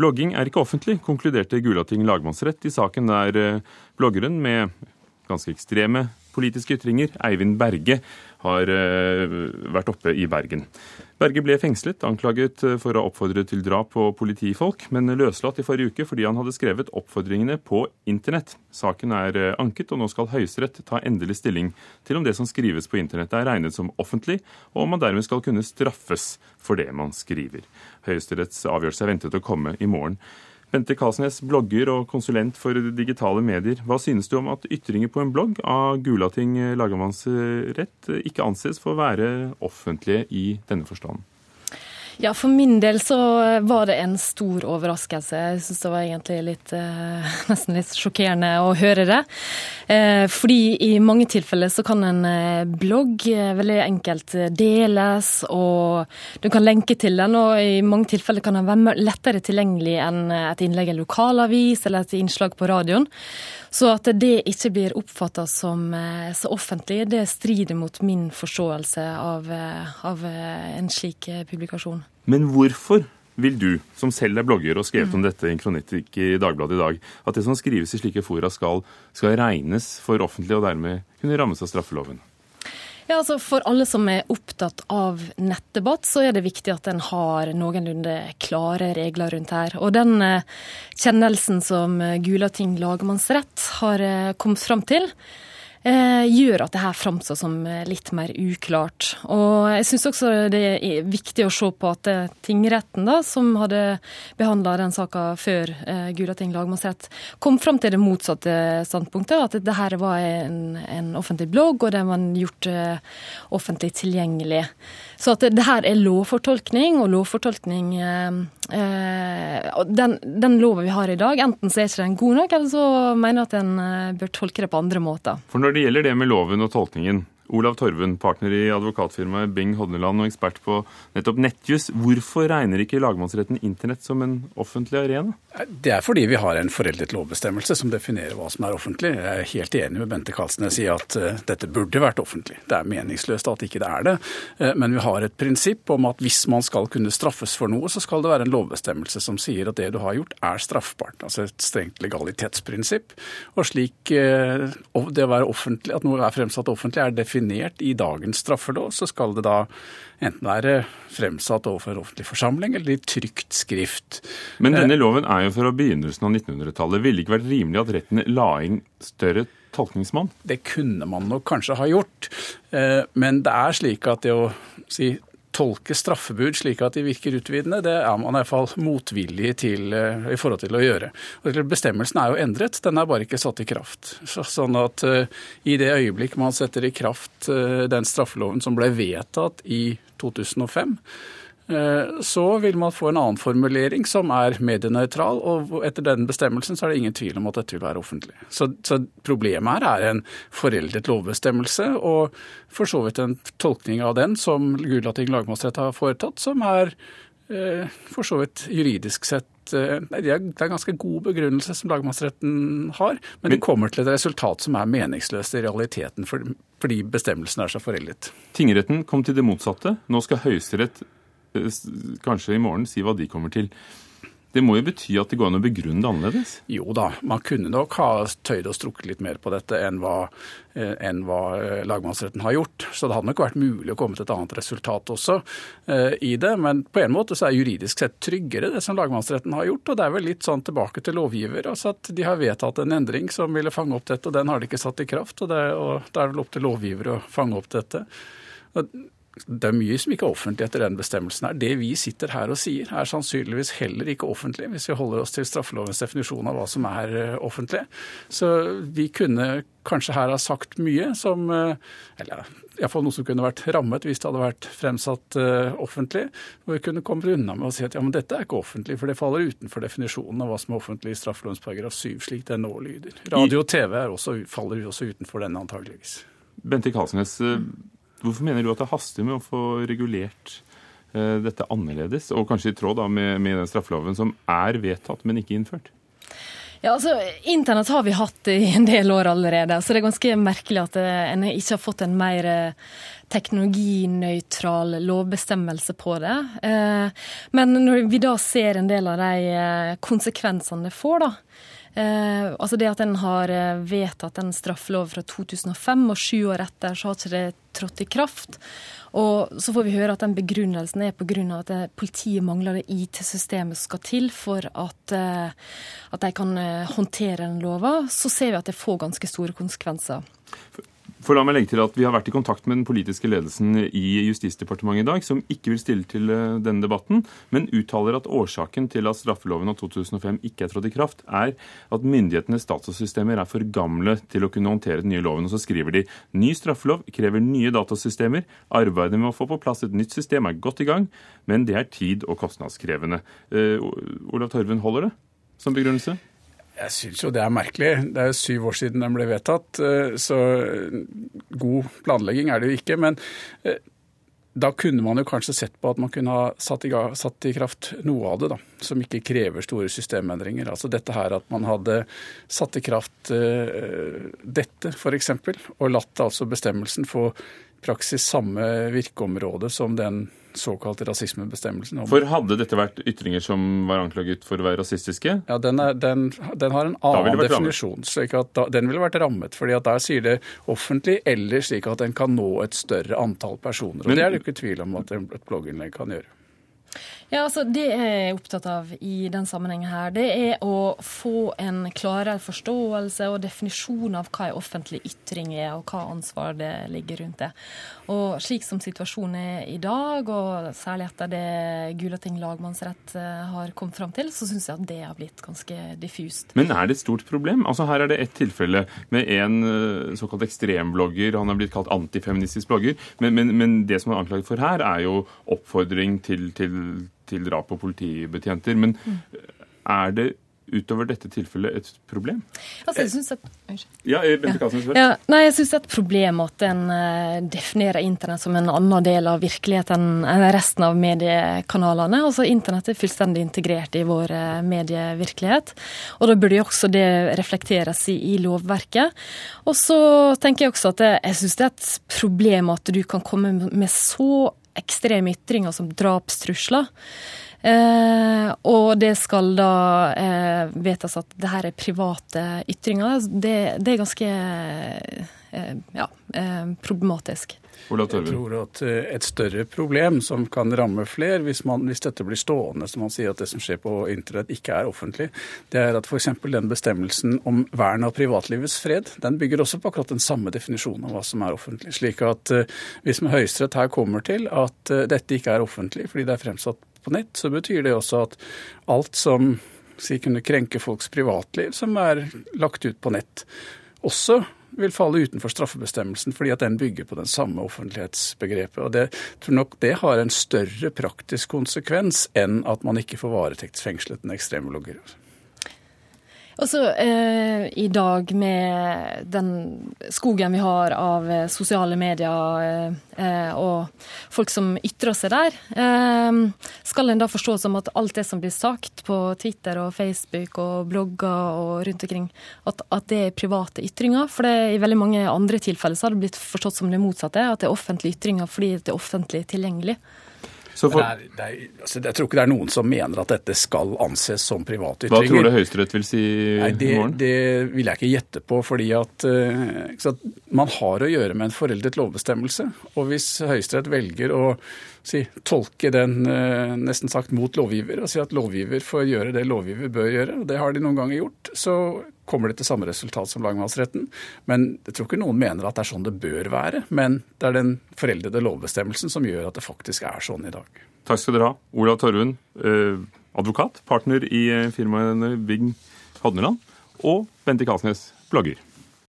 Blogging er ikke offentlig, konkluderte Gulating lagmannsrett i saken der eh, bloggeren med ganske ekstreme politiske ytringer, Eivind Berge, har eh, vært oppe i Bergen. Berge ble fengslet, anklaget eh, for å oppfordre til drap på politifolk, men løslatt i forrige uke fordi han hadde skrevet oppfordringene på internett. Saken er eh, anket, og nå skal Høyesterett ta endelig stilling til om det som skrives på internett er regnet som offentlig, og om man dermed skal kunne straffes for det man skriver. Høyesteretts avgjørelse er ventet å komme i morgen. Bente Kalsnes, blogger og konsulent for digitale medier. Hva synes du om at ytringer på en blogg av Gulating lagmannsrett ikke anses for å være offentlige i denne forstand? Ja, For min del så var det en stor overraskelse. Jeg syns det var egentlig litt, eh, nesten litt sjokkerende å høre det. Eh, fordi i mange tilfeller så kan en eh, blogg veldig enkelt deles, og du kan lenke til den. Og i mange tilfeller kan den være lettere tilgjengelig enn et innlegg i lokalavis eller et innslag på radioen. Så at det ikke blir oppfatta som så offentlig, det strider mot min forståelse av, av en slik publikasjon. Men hvorfor vil du, som selv er blogger og skrevet om dette i en kronikk i Dagbladet i dag, at det som skrives i slike fora skal, skal regnes for offentlig og dermed kunne rammes av straffeloven? Ja, altså For alle som er opptatt av nettdebatt, så er det viktig at en har noenlunde klare regler rundt her. Og den eh, kjennelsen som Gulating lagmannsrett har eh, kommet fram til, Eh, gjør at det her framstår som eh, litt mer uklart. Og jeg syns også det er viktig å se på at eh, tingretten, da, som hadde behandla den saka før Gulating lagmannsrett, kom fram til det motsatte standpunktet. At det her var en, en offentlig blogg, og den var gjort offentlig tilgjengelig. Så at det, her er lovfortolkning, og lovfortolkning eh, den, den loven vi har i dag, enten så er ikke den god nok, eller så mener jeg at en bør tolke det på andre måter. For når det gjelder det med loven og tolkningen, Olav Torven, partner i advokatfirmaet Bing Hodneland og ekspert på nettopp nettjus. Hvorfor regner ikke lagmannsretten internett som en offentlig arena? Det er fordi vi har en foreldet lovbestemmelse som definerer hva som er offentlig. Jeg er helt enig med Bente Kalsnes i at uh, dette burde vært offentlig. Det er meningsløst at ikke det er det. Uh, men vi har et prinsipp om at hvis man skal kunne straffes for noe, så skal det være en lovbestemmelse som sier at det du har gjort er straffbart. Altså et strengt legalitetsprinsipp. Og slik uh, det å være offentlig, at noe er fremsatt offentlig, er definert definert i dagens straffelov, så skal det da enten være fremsatt overfor offentlig forsamling eller i trygt skrift. Men denne loven er jo fra begynnelsen av 1900-tallet. Ville det ikke vært rimelig at retten la inn større tolkningsmann? Det kunne man nok kanskje ha gjort. Eh, men det er slik at det å si tolke straffebud slik at de virker utvidende, det er man i hvert fall motvillig til eh, i forhold til å gjøre. Bestemmelsen er jo endret, den er bare ikke satt i kraft. sånn at uh, i det øyeblikk man setter i kraft uh, den straffeloven som ble vedtatt i 2005, så vil man få en annen formulering som er medienøytral. Og etter den bestemmelsen så er det ingen tvil om at dette vil være offentlig. Så, så problemet her er en foreldet lovbestemmelse, og for så vidt en tolkning av den som Gulating lagmannsrett har foretatt, som er eh, for så vidt juridisk sett Nei, det er en ganske god begrunnelse som lagmannsretten har, men det kommer til et resultat som er meningsløst i realiteten fordi bestemmelsen er så foreldet. Tingretten kom til det motsatte. Nå skal Høyesterett Eh, kanskje i morgen si hva de kommer til. Det må jo bety at det går an å begrunne det annerledes? Jo da, man kunne nok ha tøyd og strukket litt mer på dette enn hva, eh, enn hva, eh, lagmannsretten har gjort. Så det hadde nok vært mulig å komme til et annet resultat også eh, i det. Men på en måte så er juridisk sett tryggere det som lagmannsretten har gjort. Og det er vel litt sånn tilbake til lovgiver. altså at De har vedtatt en endring som ville fange opp dette, og den har de ikke satt i kraft. Og, det, og det er vel opp til lovgiver å fange opp dette. Og det er mye som ikke er offentlig etter den bestemmelsen. her. Det vi sitter her og sier, er sannsynligvis heller ikke offentlig, hvis vi holder oss til straffelovens definisjon av hva som er eh, offentlig. Så vi kunne kanskje her ha sagt mye som eh, Eller iallfall noe som kunne vært rammet hvis det hadde vært fremsatt uh, offentlig. Og vi kunne kommet unna med å si at ja, men dette er ikke offentlig, for det faller utenfor definisjonen av hva som er offentlig i straffelovens paragraf 7, slik den nå lyder. Radio og TV også, faller også utenfor denne, antageligvis. Bente Kalsnes, Hvorfor mener du at det haster med å få regulert eh, dette annerledes, og kanskje i tråd da, med, med den straffeloven som er vedtatt, men ikke innført? Ja, altså, Internett har vi hatt i en del år allerede, så det er ganske merkelig at eh, en ikke har fått en mer eh, teknologinøytral lovbestemmelse på det. Men når vi da ser en del av de konsekvensene det får, da, Eh, altså det at en har vedtatt en straffelov fra 2005, og sju år etter så har ikke det trådt i kraft. Og så får vi høre at den begrunnelsen er pga. at politiet mangler det IT-systemet som skal til for at, eh, at de kan eh, håndtere den lova. Så ser vi at det får ganske store konsekvenser. For la meg legge til at Vi har vært i kontakt med den politiske ledelsen i Justisdepartementet i dag, som ikke vil stille til eh, denne debatten, men uttaler at årsaken til at straffeloven av 2005 ikke er trådt i kraft, er at myndighetenes datasystemer er for gamle til å kunne håndtere den nye loven. Og så skriver de ny straffelov krever nye datasystemer. Arbeidet med å få på plass et nytt system er godt i gang, men det er tid- og kostnadskrevende. Uh, Olav Torven, holder det som begrunnelse? Jeg syns jo det er merkelig. Det er syv år siden den ble vedtatt, eh, så god planlegging er det jo ikke. Men eh, da kunne man jo kanskje sett på at man kunne ha satt i, satt i kraft noe av det, da, som ikke krever store systemendringer. Altså dette her at man hadde satt i kraft uh, dette, f.eks., og latt altså bestemmelsen få praksis samme virkeområde som den såkalte rasismebestemmelsen. For hadde dette vært ytringer som var anklaget for å være rasistiske? Ja, Den, er, den, den har en annen definisjon. slik at da, Den ville vært rammet. fordi at Der sier det offentlig eller slik at den kan nå et større antall personer. og Men, Det er det ikke tvil om at et blogginnlegg kan gjøre. Ja, altså Det jeg er opptatt av i den sammenhengen, her, det er å få en klarere forståelse og definisjon av hva en offentlig ytring er, og hva ansvar det ligger rundt det. Og Slik som situasjonen er i dag, og særlig etter det Gulating lagmannsrett eh, har kommet fram til, så syns jeg at det har blitt ganske diffust. Men er det et stort problem? Altså Her er det ett tilfelle med en eh, såkalt ekstremblogger. Han er blitt kalt antifeministisk blogger. Men, men, men det som er anklaget for her, er jo oppfordring til, til til drap på politibetjenter. Men er det utover dette tilfellet et problem? Altså, jeg synes at... Ja, ja. Nei, jeg syns det er et problem at en uh, definerer internett som en annen del av virkeligheten enn resten av mediekanalene. Altså, Internett er fullstendig integrert i vår uh, medievirkelighet. Og da burde jo også det reflekteres i, i lovverket. Og så tenker jeg også at jeg syns det er et problem at du kan komme med så ekstreme ytringer som drapstrusler. Eh, og det skal da eh, vedtas at det her er private ytringer. Det, det er ganske ja, eh, problematisk. Jeg tror at eh, et større problem som kan ramme flere, hvis, man, hvis, dette blir stående, som man sier at det som skjer på internett ikke er offentlig, det er at f.eks. den bestemmelsen om vern av privatlivets fred, den bygger også på akkurat den samme definisjonen av hva som er offentlig. Slik at eh, hvis Høyesterett her kommer til at dette ikke er offentlig fordi det er fremsatt på nett, så betyr det også at alt som si, kunne krenke folks privatliv, som er lagt ut på nett, også vil falle utenfor straffebestemmelsen, fordi at den bygger på den samme offentlighetsbegrepet. Og det tror nok det har en større praktisk konsekvens enn at man ikke får varetektsfengslet en ekstremlogger. Også eh, i dag med den skogen vi har av eh, sosiale medier eh, og folk som ytrer seg der, eh, skal en da forstå som at alt det som blir sagt på Twitter og Facebook og blogger og rundt omkring, at, at det er private ytringer? For det, i veldig mange andre tilfeller så har det blitt forstått som det motsatte, at det er offentlige ytringer fordi det er offentlig tilgjengelig. For... Det er, det er, altså, jeg tror ikke det er noen som mener at dette skal anses som private ytringer. Hva tror du Høyesterett vil si Nei, det, i morgen? Det vil jeg ikke gjette på. fordi at, uh, Man har å gjøre med en foreldet lovbestemmelse. Og hvis Høyesterett velger å si, tolke den uh, nesten sagt mot lovgiver, og si at lovgiver får gjøre det lovgiver bør gjøre, og det har de noen ganger gjort, så kommer det til samme resultat som lagmannsretten. Men jeg tror ikke noen mener at det er sånn det bør være. Men det er den foreldede lovbestemmelsen som gjør at det faktisk er sånn i dag. Takk skal dere ha. Olav Torvund, eh, advokat, partner i eh, firmaet Bing Hodneland, og Bente Kalsnes, blogger.